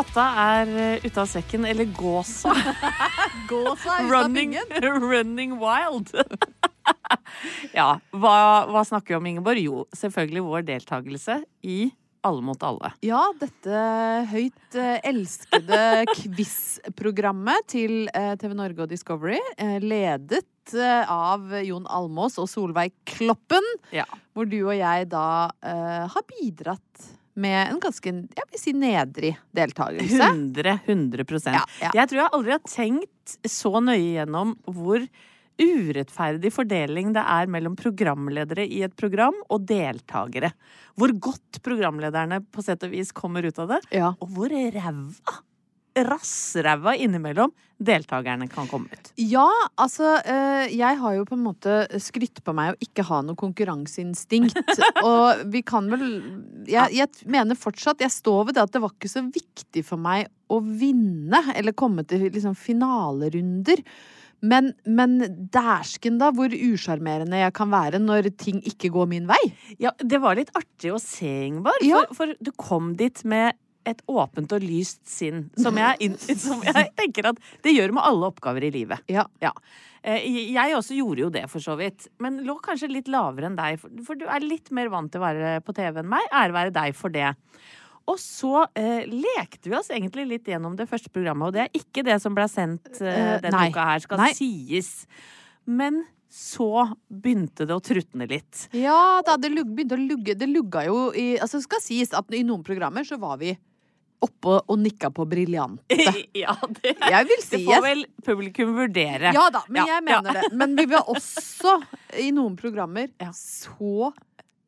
Katta er eh, ute av sekken, eller gåsa. Gåsa er running, running wild. ja, hva, hva snakker vi om, Ingeborg? Jo, selvfølgelig vår deltakelse i Alle mot alle. Ja, dette høyt eh, elskede quiz-programmet til eh, TV Norge og Discovery, ledet av Jon Almås og Solveig Kloppen, Ja. hvor du og jeg da uh, har bidratt med en ganske, jeg vil si, nedrig deltakelse. 100, 100 Ja, ja. Jeg tror jeg aldri har tenkt så nøye gjennom hvor urettferdig fordeling det er mellom programledere i et program og deltakere. Hvor godt programlederne på sett og vis kommer ut av det, Ja. og hvor ræva, rassræva innimellom deltakerne kan komme ut. Ja, altså eh, Jeg har jo på en måte skrytt på meg å ikke ha noe konkurranseinstinkt. og vi kan vel jeg, jeg mener fortsatt Jeg står ved det at det var ikke så viktig for meg å vinne eller komme til liksom finalerunder. Men, men dæsken, da, hvor usjarmerende jeg kan være når ting ikke går min vei. Ja, det var litt artig å se, Ingeborg. Ja. For, for du kom dit med et åpent og lyst sinn, som jeg, som jeg tenker at det gjør med alle oppgaver i livet. Ja. Ja. Eh, Jeg også gjorde jo det, for så vidt. Men lå kanskje litt lavere enn deg, for, du er litt mer vant til å være på TV enn meg. Ære være deg for det. Og så eh, lekte vi oss egentlig litt gjennom det første programmet, og det er ikke det som ble sendt eh, Eh, denne nei. uka her, skal Nei. sies. Men så begynte det å trutne litt. Ja da, det begynte å lugge. Det lugga jo i Altså, skal sies at i noen programmer så var vi oppe og nikka på briljante. ja, det, Jeg vil si det får vel publikum vurdere. Ja da, men Ja, jeg mener det. Men vi var også i noen programmer Ja. så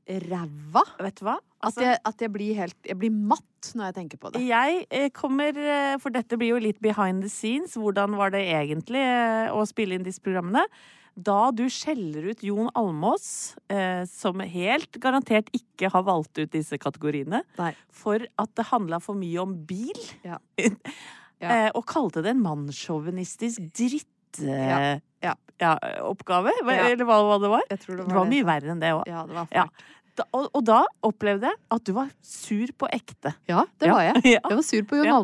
ræva Vet du hva? at, Altså, jeg, at jeg blir helt Jeg blir matt når jeg tenker på det. jeg eh, kommer eh, For dette blir jo litt behind the scenes. Hvordan var det egentlig eh, å spille inn disse programmene? Da du skjeller ut Jon Almås, eh, som helt garantert ikke har valgt ut disse kategoriene, Nei. for at det handla for mye om bil, Ja. eh, og kalte det en mannssjåvinistisk drittoppgave, Ja. Ja. Eller hva, hva det var? Det var, var det. mye verre enn det òg. Ja, det var fælt. Da, og, og da opplevde jeg at du var sur på ekte. Ja, det var jeg. Jeg var sur på Jon Ja.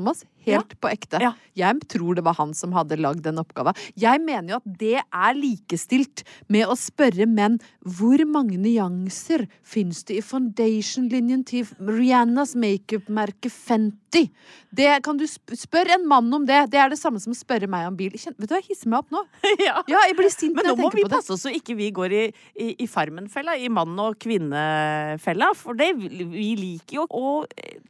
Helt på ekte. Ja. Jeg tror det var han som hadde lagd den oppgava. Jeg mener jo at det er likestilt med å spørre menn hvor mange nyanser fins det i foundation-linjen til Rihannas makeup-merke Fenty? Det kan du sp spørre en mann om det. Det er det samme som å spørre meg om bil. Kjenn, vet du jeg hisser meg opp nå. ja. Ja, jeg blir sint Men når nå jeg må tenker vi på det. passe oss så ikke vi går i, i, i Farmen-fella, i mann- og kvinnefella. For det, vi liker jo å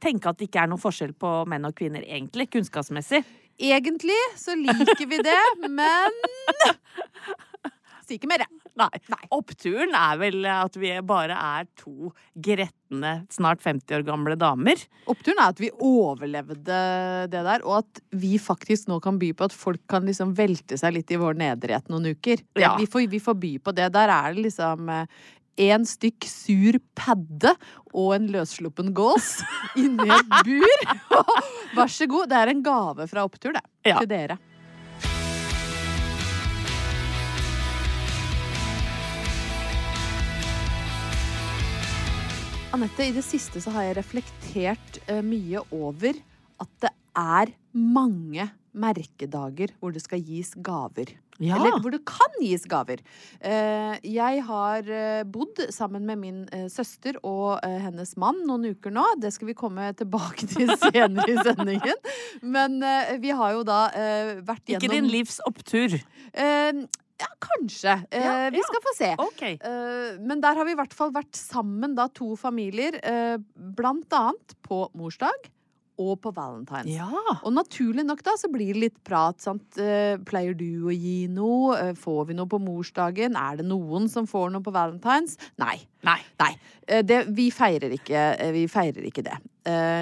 tenke at det ikke er noen forskjell på menn og kvinner, egentlig, kunnskapsmessig. Egentlig så liker vi det, men Si ikke mer, jeg. Nei. Oppturen er vel at vi bare er to gretne, snart 50 år gamle damer. Oppturen er at vi overlevde det der, og at vi faktisk nå kan by på at folk kan liksom velte seg litt i vår nederhet noen uker. Ja. vi, får, vi får by på det. Der er det liksom én stykk sur padde og en løssluppen gås inni et bur. Vær så god. Det er en gave fra Opptur, det. Ja. Til dere. Anette, i det siste så har jeg reflektert eh, mye over at det er mange merkedager hvor det skal gis gaver. Ja. Eller hvor det kan gis gaver. Eh, jeg har eh, bodd sammen med min eh, søster og hennes mann noen uker nå. Det skal vi komme tilbake til senere i sendingen. Men vi har jo da vært gjennom Ikke din livs opptur. Ja, kanskje. Eh, Ja, Vi ja. skal få se. Okay. Eh, men der har vi i hvert fall vært sammen, da, to familier. eh, blant annet på morsdag og på valentines. Ja. Og naturlig nok da, så blir det litt prat. sant? Eh, pleier du å gi noe? Eh, får vi noe på morsdagen? Er det noen som får noe på valentines? Nei. Nei. Nei. Eh, det, vi, feirer ikke, vi feirer ikke det.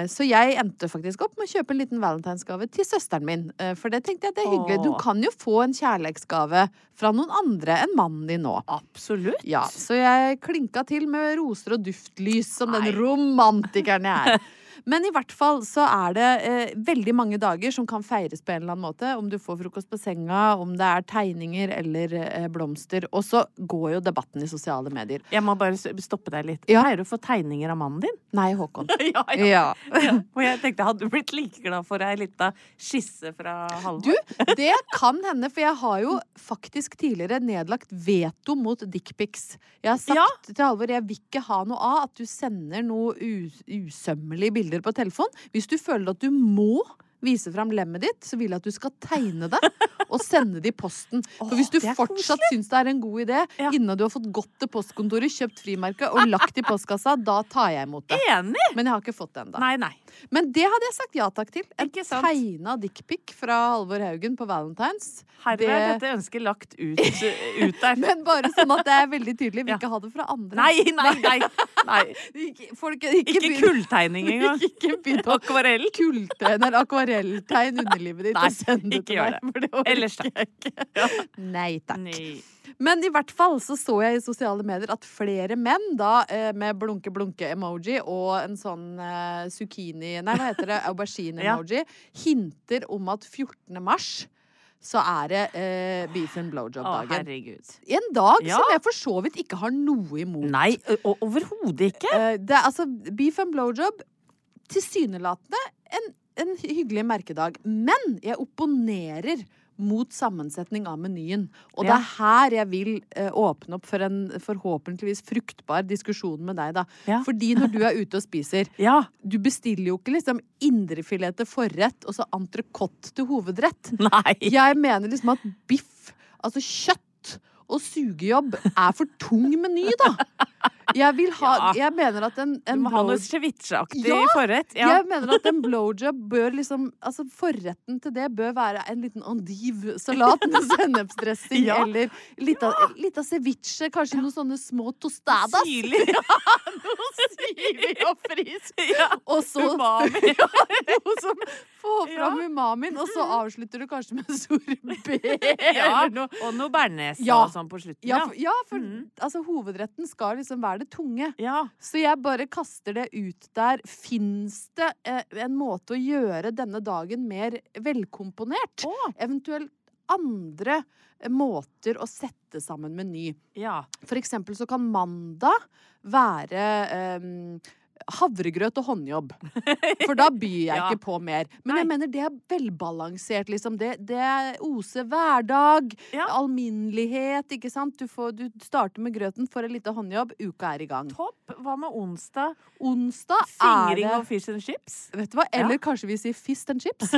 Så jeg endte faktisk opp med å kjøpe en liten valentinsgave til søsteren min. For det tenkte jeg det er hyggelig. Du kan jo få en kjærlighetsgave fra noen andre enn mannen din nå. Absolutt. Ja, så jeg klinka til med roser og duftlys som Nei. den romantikeren jeg er. Men i hvert fall så er det eh, veldig mange dager som kan feires på en eller annen måte. Om du får frokost på senga, om det er tegninger eller eh, blomster. Og så går jo debatten i sosiale medier. Jeg må bare stoppe deg litt. Ja. Pleier du å få tegninger av mannen din? Nei, Håkon. ja, Ja. ja. Og jeg tenkte, hadde du blitt like glad for ei lita skisse fra Halvor? Du, det kan hende, for jeg har jo faktisk tidligere nedlagt veto mot dickpics. Jeg har sagt til Halvor jeg vil ikke ha noe av at du sender noe us usømmelige bilder på telefon. Hvis du føler at du må vise fram lemmet ditt, så vil jeg at du skal tegne det og sende det i posten. For hvis du fortsatt syns det er en god idé, Ja. innen du har fått gått til postkontoret, kjøpt frimerke og lagt i postkassa, da tar jeg imot det. Enig! Men jeg har ikke fått det ennå. Nei, nei. Men det hadde jeg sagt ja takk til. En tegna dickpic fra Halvor Haugen på Valentines. Herre, er Det- dette ønsket lagt ut, ut der. Men bare sånn at det er veldig tydelig. Vi Ja. ikke ha det fra andre. Nei, nei, nei. nei. Ikke, folk, ikke, Ikke kulltegning engang. Ikke begynn å Akvarell. kulltegn eller akvarelltegn underlivet ditt Nei, og send det til meg. For det orker jeg ikke. Nei takk. Nei. Men i hvert fall så så jeg i sosiale medier at flere menn da eh, med blunke-blunke-emoji og en sånn uh, zucchini Nei, hva heter det? Aubergine-emoji hinter om at 14. mars så er det eh, beef and blowjob-dagen. En dag Ja. som jeg for så vidt ikke har noe imot. Nei, overhodet ikke. Eh, det er altså beef and blowjob Tilsynelatende en, en hyggelig merkedag. Men jeg opponerer mot sammensetning av menyen. Og det er her jeg vil eh, åpne opp for en forhåpentligvis fruktbar diskusjon med deg, da. Ja. Fordi når du er ute og spiser Ja. Du bestiller jo ikke liksom indrefilet til forrett og så entrecôte til hovedrett. Nei. Jeg mener liksom at biff, altså kjøtt og sugejobb er for tung meny, da. Jeg vil ha Ja. Jeg mener at en, Du må må ha noe blow- cevicheaktig Ja, forrett. Ja. Jeg mener at en blowjob bør liksom Altså forretten til det bør være en liten endive-salat med sennepsdressing Ja. eller litt av, litt av ceviche, kanskje noen sånne små tostadas. Syrlig. Noe syrlig og frisk. Ja. Og så Umami. ja, noe som får fram Ja. umamien, og så avslutter du kanskje med sorbé Ja, eller noe. og noe bearnés Ja. Sånn på slutten. Ja, Ja. for, ja, for mm. altså, hovedretten skal liksom være det tunge. ja. Så jeg bare kaster det ut der. Fins det eh, en måte å gjøre denne dagen mer velkomponert? Oh. Eventuelt andre eh, måter å sette sammen meny. ja. For eksempel så kan mandag være eh, havregrøt og håndjobb. For da byr jeg Ja. ikke på mer. Men Nei. jeg mener det er velbalansert, liksom. Det, det er oser hverdag. Ja. Alminnelighet, ikke sant. Du, får, du starter med grøten, får en liten håndjobb, uka er i gang. Topp. Hva med onsdag? Onsdag er Fingring og fish and chips? Vet du hva? Eller Ja. kanskje vi sier fist and chips?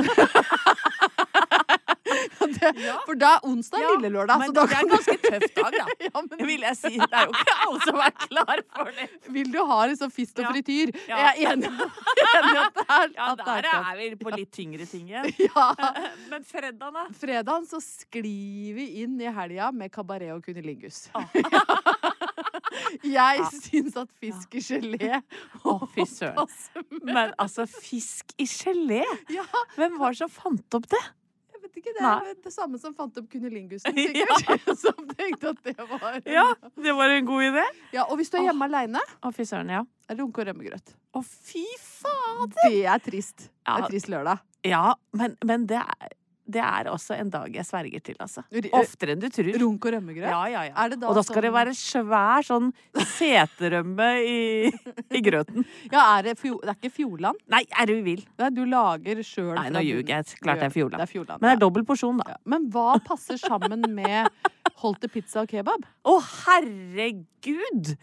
det, for da er onsdag Ja, lille lørdag. men det er en ganske tøff dag, da. ja, men, Vil jeg si. Det er jo ikke alle som er klar for det. vil du ha liksom fist og frityr? Ja. Jeg er enig, enig at det er, Ja, der er vi på litt tyngre ting igjen. Ja. Men fredag, da? Fredagen så sklir vi inn i helga med kabaret og kunilingus. Jeg syns at fisk i gelé Å, fy søren. Men altså, fisk i gelé? Ja, Hvem var det som fant opp det? Vet ikke, det er Nei. det samme som fant opp kunilingusen, Ja. Som tenkte at det var Ja, det var en god idé. Ja, Og hvis du er hjemme aleine, fy søren, ja. det runke og rømmegrøt. Å, fy faen! Det er trist. Det er trist lørdag. Ja, men, men det, er, det er også en dag jeg sverger til, altså. Oftere enn du tror. Runk og rømmegrøt? Ja, ja, ja. Det da og da skal det sånn- være svær sånn seterømme i, i grøten. Ja, er det, fjo, det er ikke Fjordland? Nei, er du vill? Nei, du lager sjøl Nei, nå ljuger jeg. Klart det er Fjordland. Det er Fjordland Men det er dobbel porsjon, da. Ja. Men hva passer sammen med Holte pizza og kebab? Å, herregud!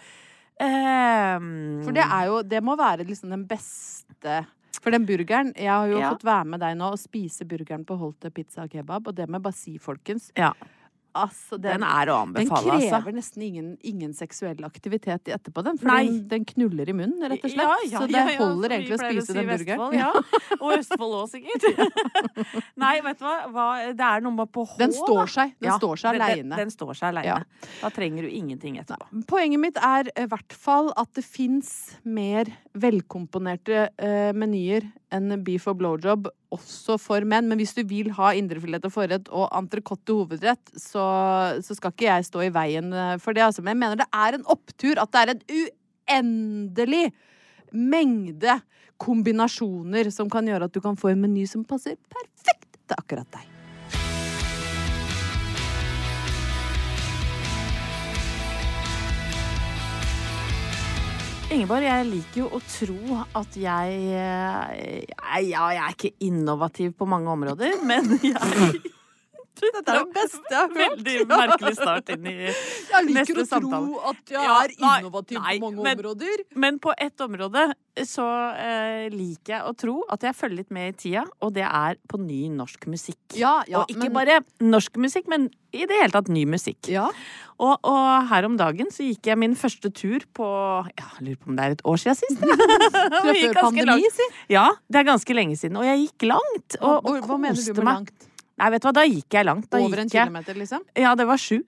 Um... For det er jo Det må være liksom den beste For den burgeren Jeg har jo Ja. fått være med deg nå og spise burgeren på Holte pizza og kebab, og det må jeg bare si, folkens. Ja, Altså, den er å anbefale den krever altså. nesten ingen, ingen seksuell aktivitet etterpå, den. For den, den knuller i munnen, rett og slett. Ja, ja, så det ja, holder egentlig å spise si den burgeren. Ja. Og Østfold òg, sikkert. Nei, vet du hva? hva? Det er noe med på H, Den står seg. Den står seg den- den- aleine. Den står seg aleine. Da trenger du ingenting etterpå. Poenget mitt er i hvert fall at det fins mer velkomponerte uh, menyer enn beef og blowjob, også for menn. Men hvis du vil ha indrefilet og forrett og entrecôte hovedrett, så, så skal ikke jeg stå i veien eh, for det. Altså. Men jeg mener det er en opptur at det er en uendelig mengde kombinasjoner som kan gjøre at du kan få en meny som passer perfekt til akkurat deg. Ingeborg, jeg liker jo å tro at jeg eh, Ja, jeg er ikke innovativ på mange områder, men jeg Dette er det beste jeg har hørt. Veldig merkelig start inn i Jeg liker neste å tro at jeg Ja, er innovativ nei, på mange men- områder. Men på ett område så eh, liker jeg å tro at jeg følger litt med i tida, og det er på ny norsk musikk. Ja, ja, og ikke men- bare norsk musikk, men i det hele tatt ny musikk. Ja. Og, og her om dagen så gikk jeg min første tur på ja, Jeg lurer på om det er et år siden sist. Fra før pandemi, langt. si. Ja, det er ganske lenge siden. Og jeg gikk langt. Og, og Hvor- Hva mener du med meg. Nei, vet du hva, da gikk jeg langt. Da Over en kilometer, liksom? Ja, det var sju.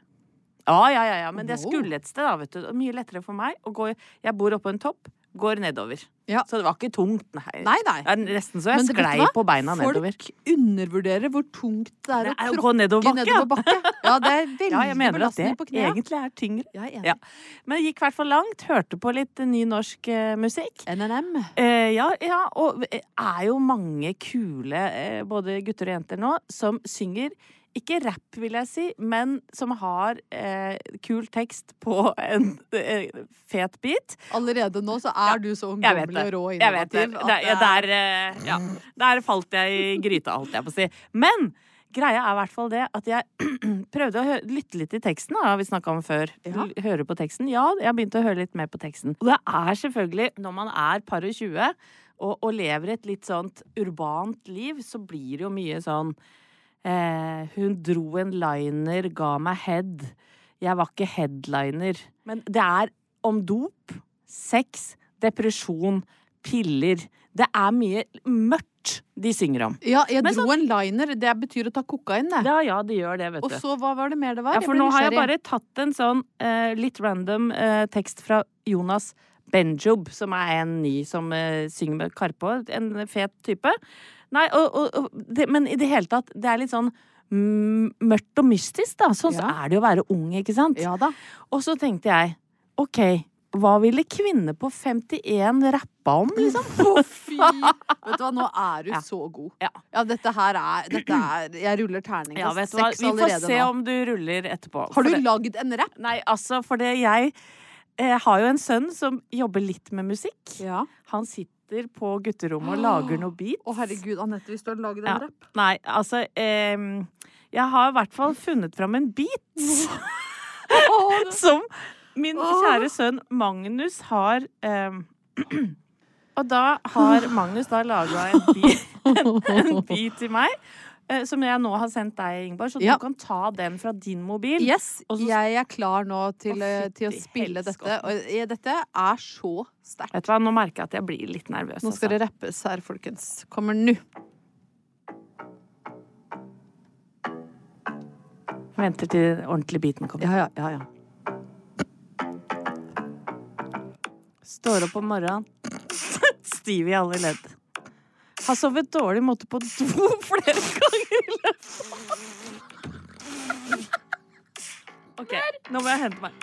Ja, ja, ja, ja. Men jeg skulle et sted, da, vet du. Mye lettere for meg å gå Jeg bor oppå en topp, går nedover. Ja. Så det var ikke tungt, nei. Nei, nei. Det er nesten så jeg det- sklei på beina nedover. Folk undervurderer hvor tungt det er nei, å tråkke gå nedover bakke, ja. bakke. Ja, det er veldig Ja, jeg mener at det på knærne. egentlig er tyngre. Ja. Men gikk i hvert fall langt. Hørte på litt ny norsk uh, musikk. NNM. Eh, ja, ja, og det er jo mange kule, eh, både gutter og jenter nå, som synger ikke rapp, vil jeg si, men som har eh, kul tekst på en eh, fet bit. Allerede nå så er du så ungdommelig og rå innovativ. Jeg vet det. Der, er- der, eh, ja, der falt jeg i gryta, holdt jeg på å si. Men greia er i hvert fall det at jeg prøvde å lytte litt i teksten, da, vi snakka om før. Ja. Høre på teksten. Ja, jeg har begynt å høre litt mer på teksten. Og det er selvfølgelig, når man er par og tjue og, og lever et litt sånt urbant liv, så blir det jo mye sånn eh, Hun dro en liner, ga meg head. Jeg var ikke headliner. Men det er om dop, sex, depresjon, piller. Det er mye mørkt de synger om. Ja, jeg Men dro en liner. Det betyr å ta kokain, det. Ja, ja, det gjør det, vet Og så hva var det mer det var? Ja, for nå har jeg bare tatt en sånn eh, litt random eh, tekst fra Jonas Benjob, som er en ny som eh, synger med Karpe, en fet type. Nei, og, og, og det, men i det hele tatt, det er litt sånn mørkt og mystisk, da. Sånn så er det jo å være ung, ikke sant? Ja da. Og så tenkte jeg, OK, hva ville kvinner på 51 rappa om, liksom? Å, fy! Vet du hva, nå er du Ja. så god. Ja. dette her er, dette er Jeg ruller terningkast Ja, vet du hva, vi får se nå. om du ruller etterpå. Har du det- lagd en rapp? Nei, altså, for det jeg eh, har jo en sønn som jobber litt med musikk. Ja. Han sitter på gutterommet og lager noe beats. Å, herregud, Anette, hvis du har laget en Ja. rapp Nei, altså eh, Jeg har i hvert fall funnet fram en beat som min kjære sønn Magnus har eh, Og da har Magnus da laga en, beat- en, en beat til meg. Eh, som jeg nå har sendt deg, Ingeborg, så Ja. du kan ta den fra din mobil. Yes, Og så- jeg er klar nå til, Å, eh, til å spille dette. Og eh, dette er så sterkt. Vet du hva, Nå merker jeg at jeg blir litt nervøs. Nå skal altså. det rappes her, folkens. Kommer nå. Venter til den ordentlige biten kommer. Ja, ja, ja. ja. Står opp om morgenen. Stiv i alle ledd. Har sovet dårlig, måtte på do flere ganger i løpet OK, nå må jeg hente meg.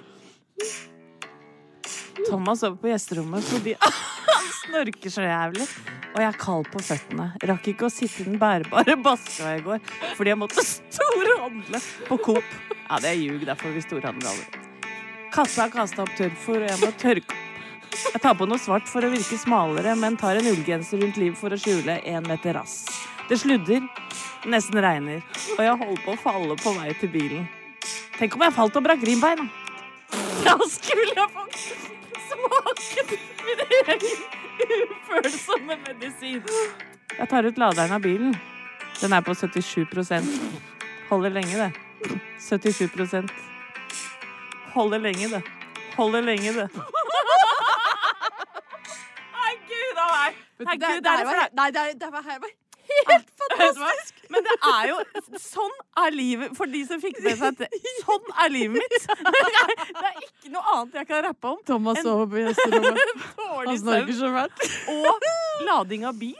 Thomas sover på gjesterommet fordi han snorker så jævlig. Og jeg er kald på føttene. Rakk ikke å sitte i den bærbare badstua i går fordi jeg måtte storhandle på Coop. Ja, det er ljug, derfor vi storhandler aldri. Kassa har kasta opp tørrfôr, og jeg må tørke jeg tar på noe svart for å virke smalere, men tar en ullgenser rundt livet for å skjule én meter rass. Det sludder, nesten regner, og jeg holder på å falle på vei til bilen. Tenk om jeg falt og brakk ribbein, da. Skulle jeg få smake min egen ufølsomme medisin. Jeg tar ut laderen av bilen. Den er på 77% Holder lenge, det. 77% Holder lenge, det. Holder lenge, det. Nei, Det, det, her var, nei, det, er- det her var helt fantastisk! Men det er jo Sånn er livet for de som fikk med seg at Sånn er livet mitt! Det er ikke noe annet jeg kan rappe om. Thomas sover på gjesterommet. Han snorker så fælt. og lading av bil.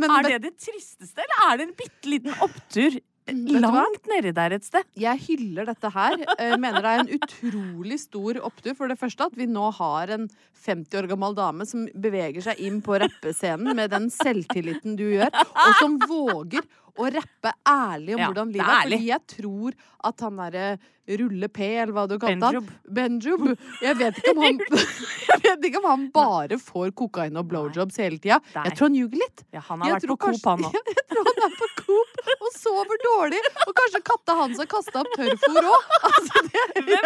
Men, Er det det tristeste, eller er det en bitte liten opptur? Langt nedi der et sted? Jeg hyller dette her. Jeg mener det er en utrolig stor opptur. For det første at vi nå har en 50 år gammel dame som beveger seg inn på rappescenen med den selvtilliten du gjør, og som våger å rappe ærlig om Ja, hvordan livet er. Fordi jeg tror at han derre Rulle P, eller hva du kalte han. Benjob. Jeg vet ikke om han Jeg vet ikke om han bare får kokain og blowjobs hele tida. Jeg tror han ljuger litt. Ja, han har Jeg vært på Coop, han òg. Jeg tror han er på Coop og sover dårlig. Og kanskje katta hans har kasta opp tørrfôr òg. Altså, jeg,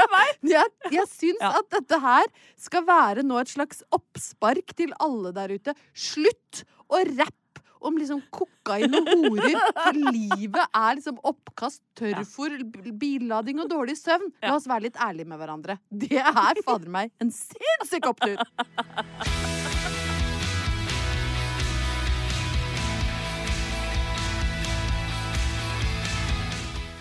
jeg, jeg syns Ja. at dette her skal være nå et slags oppspark til alle der ute. Slutt å rappe om liksom kokain og horer. For livet er liksom oppkast, tørrfôr, billading og dårlig søvn. La oss være litt ærlige med hverandre. Det er fader meg en sinnssyk opptur.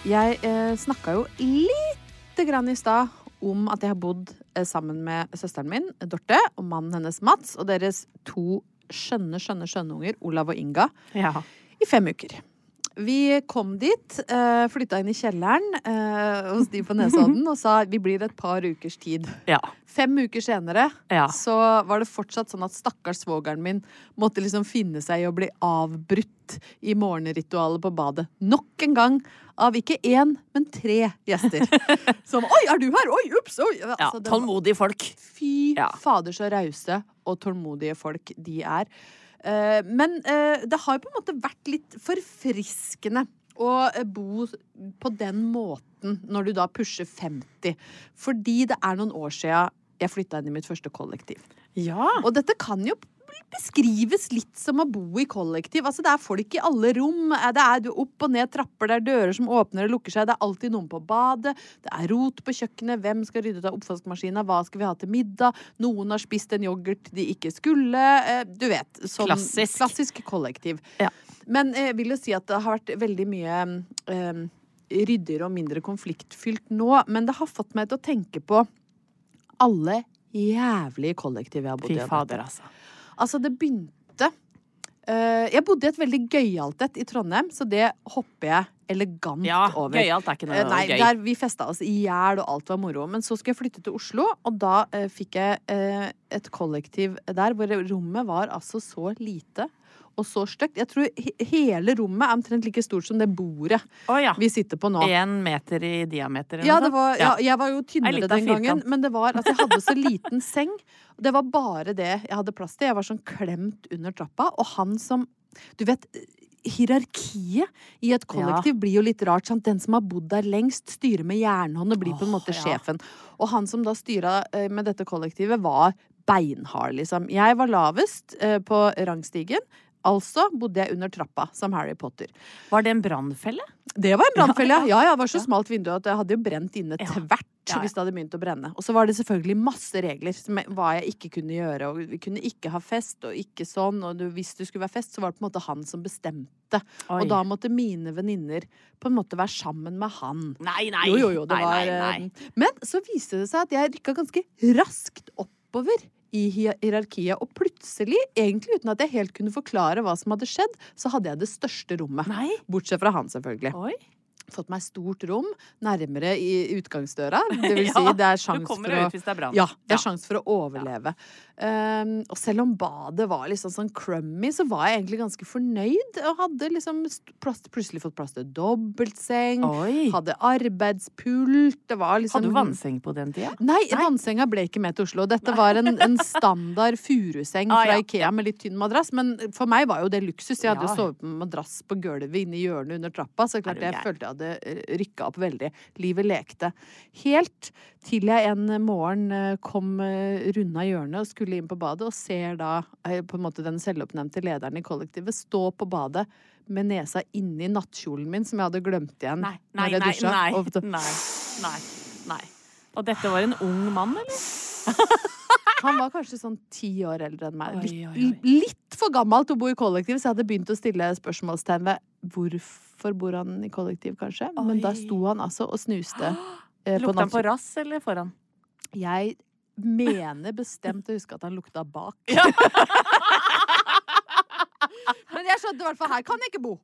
Jeg eh, snakka jo lite grann i stad om at jeg har bodd eh, sammen med søsteren min, Dorte, og mannen hennes, Mats, og deres to skjønne, skjønne skjønneunger, Olav og Inga, Ja. i fem uker. Vi kom dit, eh, flytta inn i kjelleren eh, hos de på Nesodden og sa vi blir et par ukers tid. Ja. Fem uker senere Ja. så var det fortsatt sånn at stakkars svogeren min måtte liksom finne seg i å bli avbrutt i morgenritualet på badet. Nok en gang av ikke én, men tre gjester. Som 'oi, er du her?' 'Oi, ups', oi. Altså, ja, Tålmodige folk. Fy fader så rause og tålmodige folk de er. Eh, men eh, det har på en måte vært litt forfriskende å eh, bo på den måten når du da pusher 50. Fordi det er noen år sia jeg flytta inn i mitt første kollektiv. Ja. Og dette kan jo beskrives litt som å bo i kollektiv. Altså, det er folk i alle rom. Eh, Det er opp og ned trapper, det er dører som åpner og lukker seg. Det er alltid noen på badet. Det er rot på kjøkkenet. Hvem skal rydde ut av oppvaskmaskina? Hva skal vi ha til middag? Noen har spist en yoghurt de ikke skulle. Eh, Du vet. Sånn Klassisk. klassisk kollektiv. Ja. Men eh, jeg vil jo si at det har vært veldig mye eh, ryddigere og mindre konfliktfylt nå. Men det har fått meg til å tenke på alle jævlige kollektiv jeg har bodd i. Fy fader, altså. Altså, det begynte uh, Jeg bodde i et veldig gøyalt et i Trondheim, så det hopper jeg elegant Ja, over. gøyalt er ikke noe uh, Nei, gøy. der vi festa oss i hjel, og alt var moro. Men så skulle jeg flytte til Oslo, og da uh, fikk jeg et kollektiv der hvor rommet var altså så lite og så stygt. Jeg tror hele rommet er omtrent like stort som det bordet oh, ja. vi sitter på nå. Én meter i diameter Ja, det var, ja, jeg var jo tynnere den gangen, men det var, altså, jeg hadde så liten seng. Det var bare det jeg hadde plass til. Jeg var sånn klemt under trappa. Og han som Du vet, hierarkiet i et kollektiv blir jo litt rart. Sant? Den som har bodd der lengst, styrer med jernhånd og blir på en måte ja. sjefen. Og han som da styra eh, med dette kollektivet, var beinhard, liksom. Jeg var lavest eh, på rangstigen. Altså bodde jeg under trappa som Harry Potter. Var det en brannfelle? Det var en brannfelle, ja. Ja, ja, det var så smalt vindu at jeg hadde jo brent inne tvert Ja, ja. hvis det hadde begynt å brenne. Og så var det selvfølgelig masse regler som hva jeg ikke kunne gjøre. Og vi kunne ikke ha fest, og ikke sånn. Og hvis det skulle være fest, så var det på en måte han som bestemte. Oi. Og da måtte mine venninner på en måte være sammen med han. Nei, nei. Jo, jo, jo, det nei, var nei, nei. eh, Men så viste det seg at jeg rykka ganske raskt oppover i hierarkiet. Og plutselig, egentlig uten at jeg helt kunne forklare hva som hadde skjedd, så hadde jeg det største rommet. Nei. Bortsett fra han, selvfølgelig. Oi. Fått meg stort rom nærmere i utgangsdøra. Det vil Ja, si, det er sjans for å ja, det er Ja. sjans for å overleve. Um, og selv om badet var liksom sånn crummy, så var jeg egentlig ganske fornøyd. Og hadde liksom plass, plutselig fått plass til dobbeltseng. Oi. Hadde arbeidspult. Det var liksom Hadde du vannseng på den tida? Nei, vannsenga ble ikke med til Oslo. Dette var en, en standard furuseng Ah, fra ja, Ikea med litt tynn madrass. Men for meg var jo det luksus. Jeg hadde jo Ja. sovet med madrass på gulvet inne i hjørnet under trappa. Så klart jeg følte jeg hadde rykka opp veldig. Livet lekte. Helt til jeg en morgen eh, kom eh, runda hjørnet og skulle inn på badet, og ser da eh, på en måte den selvoppnevnte lederen i kollektivet stå på badet med nesa inni nattkjolen min, som jeg hadde glemt igjen Nei, nei, når jeg nei, dusja. nei, Og nei, nei, nei. Og dette var en ung mann, eller? Han var kanskje sånn ti år eldre enn meg. Litt, oi, oi. litt for gammel til å bo i kollektiv, så jeg hadde begynt å stille spørsmålstegn ved hvorfor bor han i kollektiv, kanskje. Men da sto han altså og snuste. eh, Lukta han på rass eller foran? Jeg mener bestemt å huske at han lukta bak. Men jeg skjønte i hvert fall her kan jeg ikke bo.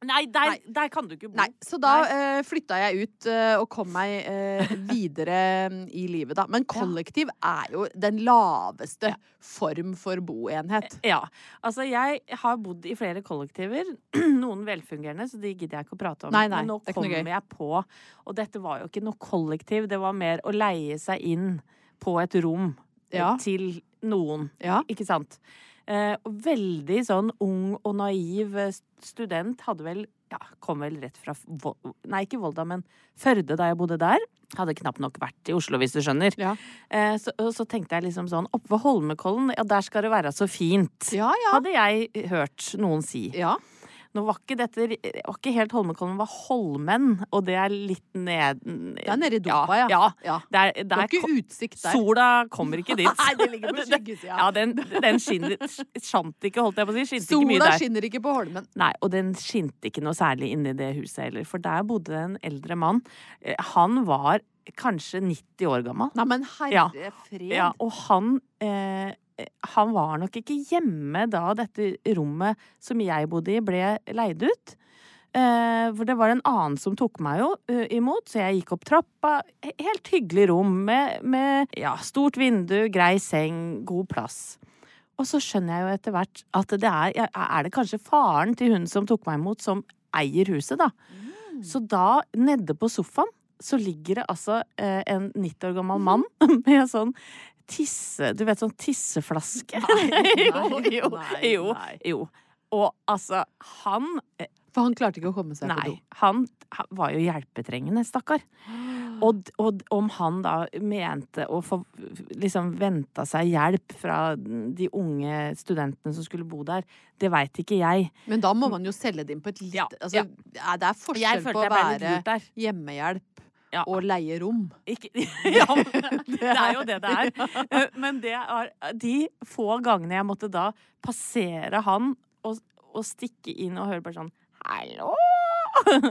Nei, der, Nei. der kan du ikke bo. Nei, Så da uh, flytta jeg ut uh, og kom meg uh, videre mm, i livet, da. Men kollektiv er jo den laveste form for boenhet. Ja. Altså, jeg har bodd i flere kollektiver. Noen velfungerende, så de gidder jeg ikke å prate om. Nei, nei, Men nå er kommer jeg på Og dette var jo ikke noe kollektiv, det var mer å leie seg inn på et rom eh, Ja. til noen. Ja. Ikke sant? Eh, veldig sånn ung og naiv eh, student. Hadde vel ja, Kom vel rett fra Nei, ikke Volda, men Førde da jeg bodde der. Hadde knapt nok vært i Oslo, hvis du skjønner. Ja. Eh, så, så tenkte jeg liksom sånn Oppe ved Holmenkollen, ja, der skal det være så fint. Ja, ja. Hadde jeg hørt noen si. ja. Nå var ikke dette det var ikke helt Holmenkollen, det var Holmen, og det er litt ned Det er nede i Dopa, ja. ja. Ja. Der, Det er ikke utsikt der. Sola kommer ikke dit. Nei, det ligger på skyggesida. Ja, den, den skinner, skjant ikke, holdt jeg på å si. Skinte ikke mye Sola skinner ikke på Holmen. Nei, og den skinte ikke noe særlig inni det huset heller, for der bodde en eldre mann. Eh, Han var kanskje 90 år gammel. Nei, men herre fred. Ja, og han eh, Han var nok ikke hjemme da dette rommet som jeg bodde i, ble leid ut. Eh, for det var en annen som tok meg jo eh, imot, så jeg gikk opp trappa. Helt hyggelig rom med, med ja, stort vindu, grei seng, god plass. Og så skjønner jeg jo etter hvert at det er Er det kanskje faren til hun som tok meg imot, som eier huset, da? Så da, nede på sofaen, så ligger det altså eh, en 90 år gammel mann med sånn tisse... Du vet, sånn tisseflaske. Nei, jo, jo, nei, jo, nei. jo. Og altså, han eh, For han klarte ikke å komme seg på Nei, do. han, han var jo hjelpetrengende, stakkar. Og, og om han da mente å få liksom venta seg hjelp fra de unge studentene som skulle bo der, det veit ikke jeg. Men da må man jo selge det inn på et litt Ja, altså, ja. Det er forskjell på å være hjemmehjelp Ja. og leie rom. Ikke, ja, det er jo det det er. Eh, Men det er de få gangene jeg måtte da passere han og, og stikke inn og høre bare sånn Hallo!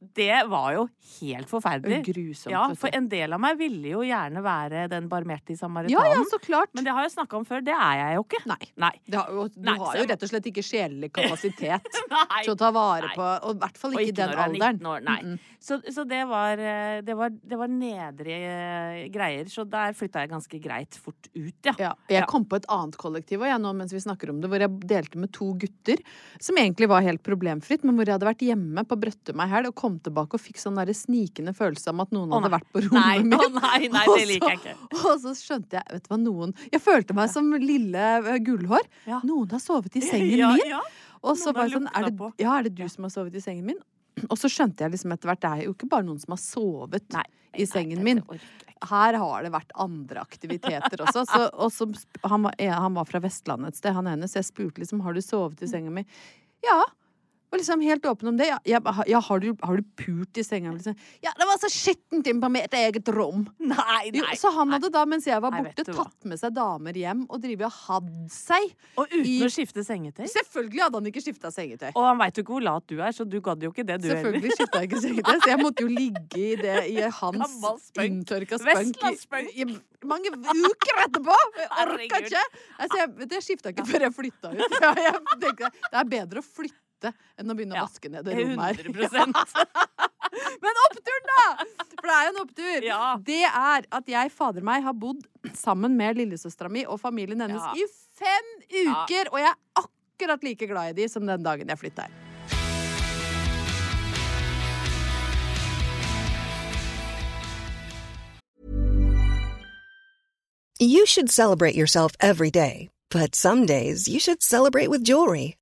Det var jo helt forferdelig. Grusomt. Ja, for en del av meg ville jo gjerne være den barmhjertige samaritanen. ja, ja, så klart. Men det har jeg snakka om før. Det er jeg jo ikke. Nei. Nei. Har, du Nei, har jo rett og slett ikke sjelelig kapasitet til å ta vare på Og i hvert fall ikke i ikke den er alderen. 19 år, nei. Mm, mm. Så, så det, var, eh, det, var, det var nedrige eh, greier. Så der flytta jeg ganske greit fort ut, ja. Ja, jeg kom på et annet kollektiv jeg, nå mens vi snakker om det, hvor jeg delte med to gutter som egentlig var helt problemfritt, men hvor jeg hadde vært hjemme på Brøttum ei helg og kom tilbake og fikk sånn der snikende følelse om at noen hadde vært på rommet Nei, mitt. nei, nei, det liker jeg ikke. Og så skjønte jeg, vet du hva, noen Jeg følte meg som lille gullhår. Ja. Noen har sovet i sengen Ja, min. ja. Og så det sånn, er det, ja, er det du som har sovet i sengen min? Og så skjønte jeg liksom etter hvert det er jo ikke bare noen som har sovet Nei, i sengen min. jeg ikke. Her har det vært andre aktiviteter også. Så, og så, han, var, han var fra Vestlandet et sted, han ene, så jeg spurte liksom har du sovet i senga mi. Ja. Og liksom helt åpen om det. Ja, ja, ja har, du, har du pult i senga? Liksom. Ja, det var så skittent inn på mitt eget rom. Nei, Jo, så han hadde da, mens jeg var borte, nei, tatt med seg damer hjem og drevet og hatt seg. Og uten I- å skifte sengetøy. Selvfølgelig hadde han ikke skifta sengetøy. Og han veit jo ikke hvor lat du er, så du gadd jo ikke det, du heller. Selvfølgelig skifta jeg ikke sengetøy, så jeg måtte jo ligge i det i hans inntørka spunk i, i mange uker etterpå! Jeg orka ikke! Altså, jeg, det skifta ikke før jeg flytta ut. Ja, jeg tenkte, det er bedre å flytte enn å begynne å Ja, vaske ned det rommet her. 100 Men oppturen, da! For det er jo en opptur. Ja. Det er at jeg, fader meg, har bodd sammen med lillesøstera mi og familien hennes Ja. i fem uker, og jeg er akkurat like glad i de som den dagen jeg flytta her. You should celebrate yourself every day, but some days you should celebrate with jewelry.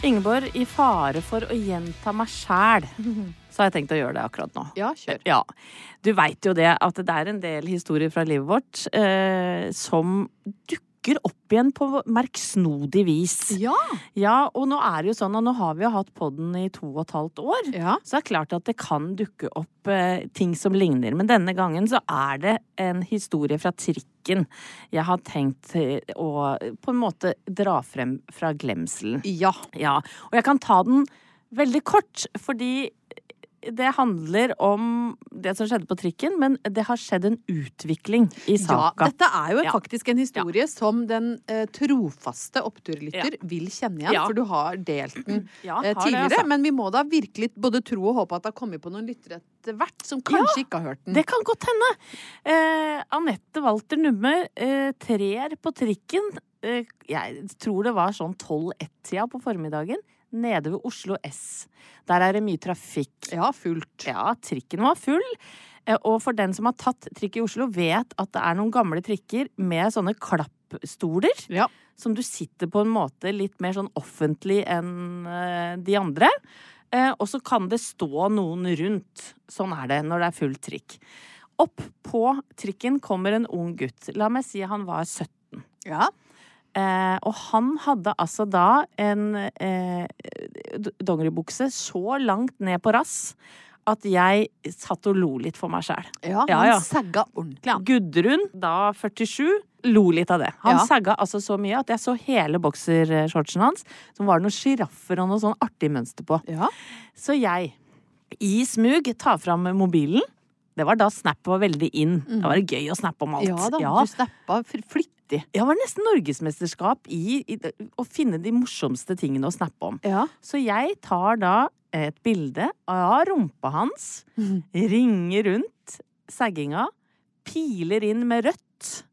Ingeborg, i fare for å gjenta meg sjæl, så har jeg tenkt å gjøre det akkurat nå. Ja, kjør. Ja. Du veit jo det at det er en del historier fra livet vårt eh, som dukker opp igjen på merksnodig vis. Ja. Ja, og nå er det jo sånn, og nå har vi jo hatt podden i to og et halvt år. Ja. Så det er klart at det kan dukke opp eh, ting som ligner. Men denne gangen så er det en historie fra trikken jeg har tenkt eh, å på en måte dra frem fra glemselen. Ja. Ja, og jeg kan ta den veldig kort, fordi det handler om det som skjedde på trikken, men det har skjedd en utvikling i Ja, dette er jo Ja. faktisk en historie som den eh, trofaste oppturlytter vil kjenne igjen, Ja. for du har delt den Ja, eh, tidligere. det, altså. Men vi må da virkelig både tro og håpe at det har kommet på noen lyttere etter hvert som kanskje ikke har hørt den. Det kan godt hende. Eh, Anette Walter Numme eh, trer på trikken. Eh, jeg tror det var sånn 12-1-tida på formiddagen. Nede ved Oslo S. Der er det mye trafikk. Ja, fullt. Ja, trikken var full. Eh, Og for den som har tatt trikk i Oslo, vet at det er noen gamle trikker med sånne klappstoler. Ja. Som du sitter på en måte litt mer sånn offentlig enn eh, de andre. Eh, Og så kan det stå noen rundt. Sånn er det når det er full trikk. Opp på trikken kommer en ung gutt. La meg si han var 17. Ja. Eh, og han hadde altså da en eh, dongeribukse så langt ned på rass at jeg satt og lo litt for meg sjæl. Ja, Ja, han ja. sagga ordentlig, han. Gudrun, da 47, lo litt av det. Han Ja. sagga altså så mye at jeg så hele boksershortsen hans, som var noen sjiraffer og noe sånn artig mønster på. Ja. Så jeg, i smug, tar fram mobilen. Det var da Snap var veldig in. Da var det gøy å snappe om alt. ja da, du snappa fl- flittig. Ja, det var nesten norgesmesterskap i, i å finne de morsomste tingene å snappe om. Ja. Så jeg tar da et bilde av rumpa hans, ringer rundt sagginga, piler inn med rødt.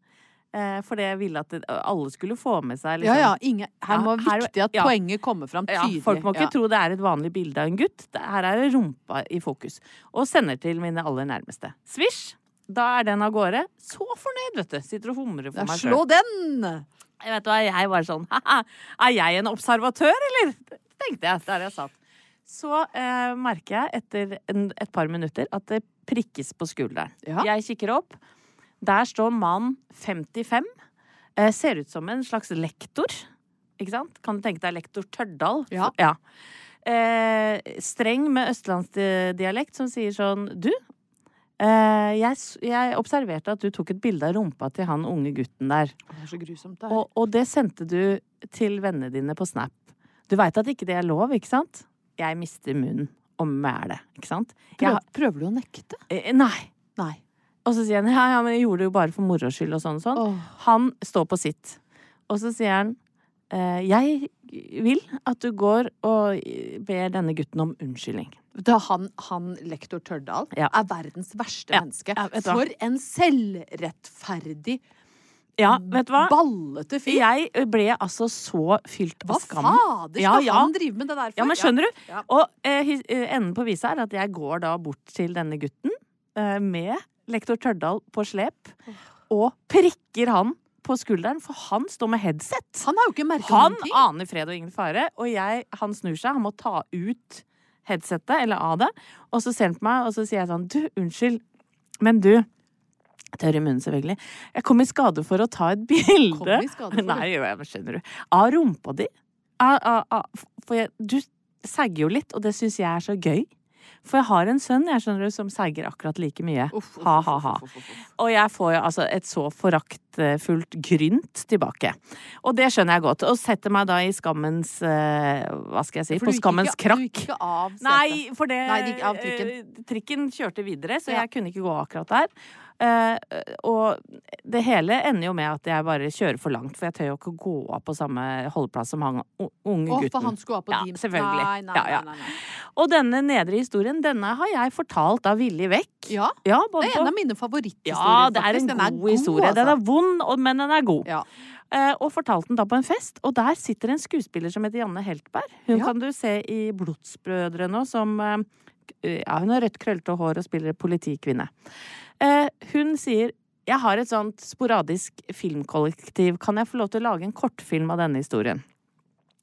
Eh, for det ville at det, alle skulle få med seg Ja, liksom, ja, ingen, her Ja, må her- viktig at ja. poenget kommer fram ja, tydelig. Folk må ikke Ja. tro det er et vanlig bilde av en gutt. Her er det rumpa i fokus. Og sender til mine aller nærmeste. Svisj! Da er den av gårde. Så fornøyd, vet du. Sitter og humrer for Ja, meg slå sjøl. den! Jeg vet hva, jeg var sånn Haha, er jeg en observatør, eller? Tenkte jeg der jeg satt. Så eh, merker jeg etter en, et par minutter at det prikkes på skulderen. Ja. Jeg kikker opp. Der står mann 55. Eh, ser ut som en slags lektor. Ikke sant? Kan du tenke deg lektor Tørdal? Ja. Eh, streng med østlandsdialekt som sier sånn Du, jeg, jeg observerte at du tok et bilde av rumpa til han unge gutten der. Det er så grusomt, der. Og, og det sendte du til vennene dine på Snap. Du veit at ikke det er lov, ikke sant? Jeg mister munnen og det, ikke sant? Prøv, jeg, prøver du å nekte? eh, nei. Nei. Og så sier han ja, ja, men jeg gjorde det jo bare for moro skyld og sånn og sånn. Oh. Han står på sitt. Og så sier han eh, jeg vil at du går og ber denne gutten om unnskyldning. Da han, han lektor Tørdal Ja. er verdens verste Ja. menneske. Hva? For en selvrettferdig, Ja, vet du hva? ballete fyr. Jeg ble altså så fylt Hva av skam. fader skal Ja, ja. han drive med det der for? Ja, men skjønner du? Og eh, eh, enden på visa er at jeg går da bort til denne gutten eh, med lektor Tørdal på slep, og prikker han på skulderen, for han står med headset. Han har jo ikke merket Han noen ting. aner fred og ingen fare, og jeg, han snur seg, han må ta ut headsetet, eller av det, og så ser han på meg, og så sier jeg sånn, du, unnskyld, men du, tørr i munnen selvfølgelig, jeg kom i skade for å ta et bilde. Kom i skade for? Nei, jo, jeg skjønner du. Av rumpa di. A, a, a. for jeg, du sagger jo litt, og det syns jeg er så gøy. For jeg har en sønn jeg skjønner du, som seiger akkurat like mye. Ha-ha-ha. Og jeg får jo altså et så foraktfullt grynt tilbake. Og det skjønner jeg godt. Og setter meg da i skammens eh, Hva skal jeg si? For På skammens ikke- krakk. Du gikk ikke av setet. Nei, for det Nei, av trikken. eh, trikken kjørte videre, så Ja. jeg kunne ikke gå akkurat der. Eh, og det hele ender jo med at jeg bare kjører for langt, for jeg tør jo ikke gå av på samme holdeplass som han unge Å, gutten. for han skulle av på Ja, din selvfølgelig. Nei, nei, Ja, ja. nei. Og denne nedre historien, denne har jeg fortalt av vilje vekk. Ja, det er på- en av mine favoritthistorier, ja, det er en er god historie. altså. Den er vond, men den er god. Ja. Eh, og fortalte den da på en fest, og der sitter en skuespiller som heter Janne Heltberg. Hun Ja. kan du se i Blodsbrødre nå, som eh, Ja, hun har rødt, krøllete hår og spiller politikvinne. Eh, hun sier jeg har et sånt sporadisk filmkollektiv. Kan jeg få lov til å lage en kortfilm av denne historien?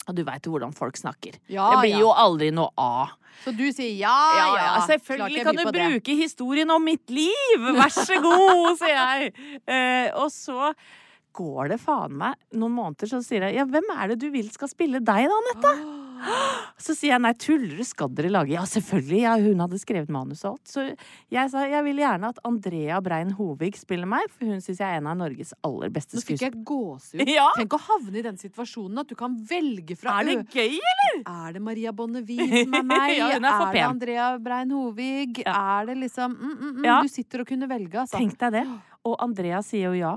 Og du veit jo hvordan folk snakker. Ja, det blir ja. jo aldri noe av. Så du sier ja, Ja, ja. selvfølgelig kan du bruke det. historien om mitt liv! Vær så god, sier jeg. Eh, og så går det faen meg noen måneder, så sier jeg ja, hvem er det du vil skal spille deg da, Anette? Så sier jeg nei, tuller du, skal dere lage? Ja, selvfølgelig, ja, hun hadde skrevet manus og alt. Så jeg sa jeg vil gjerne at Andrea Brein Hovig spiller meg, for hun syns jeg er en av Norges aller beste Nå fikk skuespillere. jeg gåsehud. Ja. Tenk å havne i den situasjonen at du kan velge fra Er det gøy, eller? Er det Maria Bonnevie som er meg? Ja, hun er for det. Andrea Brein Hovig? Er det liksom mm, mm, mm, Ja. Du sitter og kunne velge, altså. Tenk deg det. Og Andrea sier jo ja.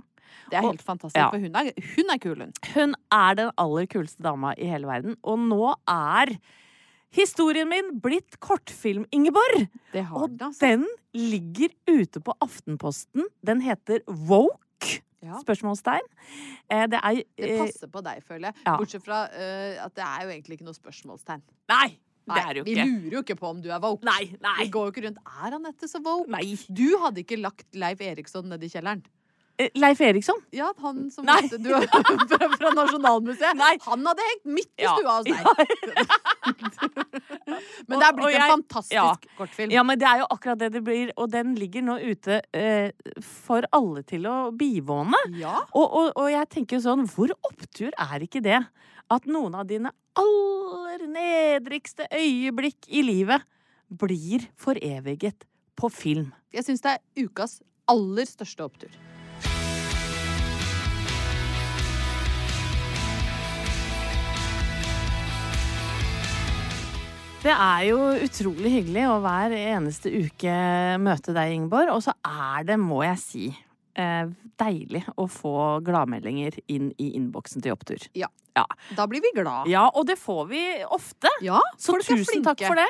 Det er Og- helt fantastisk, ja. for hun er, hun er kul, hun. Hun er den aller kuleste dama i hele verden, og nå er historien min blitt kortfilm, Ingeborg! Det har Og den, altså. den ligger ute på Aftenposten. Den heter Woke? Ja. Spørsmålstegn. Eh, det er Det eh, passer på deg, føler jeg. ja. Bortsett fra uh, at det er jo egentlig ikke noe spørsmålstegn. Nei! Det Nei, er jo ikke. Vi lurer jo ikke på om du er woke. Nei, nei. Vi går jo ikke rundt Er Anette så woke? Nei. Du hadde ikke lagt Leif Eriksson ned i kjelleren? Leif Eriksson? Ja, han som Nei. du, fra, fra Nasjonalmuseet. Nei. Han hadde hengt midt i stua hos deg. Men det er blitt og en jeg- fantastisk ja. kortfilm. Ja, men det er jo akkurat det det blir, og den ligger nå ute eh, for alle til å bivåne. Ja. Og, og, og jeg tenker jo sånn, hvor opptur er ikke det? At noen av dine aller nedrigste øyeblikk i livet blir foreviget på film. Jeg syns det er ukas aller største opptur. Det er jo utrolig hyggelig å hver eneste uke møte deg, Ingeborg. Og så er det, må jeg si, eh, deilig å få gladmeldinger inn i innboksen til Opptur. Ja. Ja. Da blir vi glad. Ja, og det får vi ofte. Ja, Så tusen takk for det.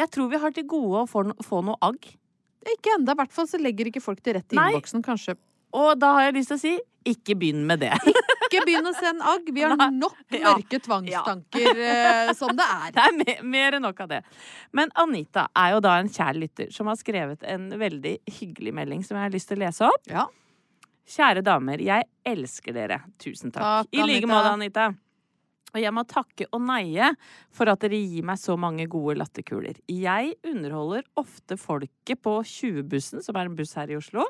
Jeg tror vi har til gode å få, få noe agg. Ikke enda, i hvert fall så legger ikke folk det rett i innboksen, kanskje. Og da har jeg lyst til å si Ikke begynn med det. Ikke begynn å sende agg. Vi har nok Ja. mørke tvangstanker ja. som det er. Det er mer, mer enn nok av det. Men Anita er jo da en kjær lytter som har skrevet en veldig hyggelig melding som jeg har lyst til å lese opp. Ja. Kjære damer, jeg elsker dere. Tusen takk. Takk, I like måte, Anita. Og jeg må takke og neie for at dere gir meg så mange gode latterkuler. Jeg underholder ofte folket på 20-bussen, som er en buss her i Oslo,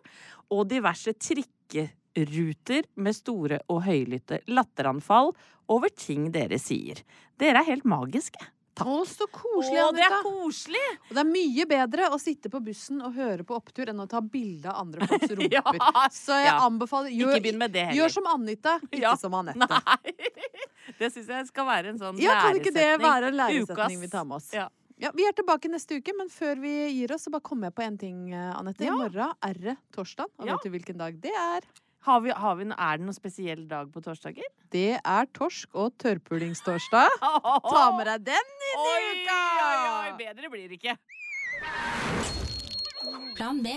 og diverse trikkeruter med store og høylytte latteranfall over ting dere sier. Dere er helt magiske. Å, så koselig, Å, det er Anita. koselig! Og det er mye bedre å sitte på bussen og høre på opptur enn å ta bilde av andre folks rumper. Ja, Så jeg ja. anbefaler gjør, Ikke begynn med det heller. gjør som Anita, ikke Ja. som Anette. Nei. Det syns jeg skal være en sånn Ja, kan ikke det være en læresetning Ukas. vi tar med oss? Ja. Ja, Vi er tilbake neste uke, men før vi gir oss, så bare kommer jeg på en ting, eh, Anette. I morgen er det torsdag, og vet du hvilken dag det er? Har vi, har vi, er det noen spesiell dag på torsdager? Det er torsk- og tørrpulingstorsdag. Ta med deg den inn i Oi, uka! oi, oi, bedre blir det ikke. Plan B.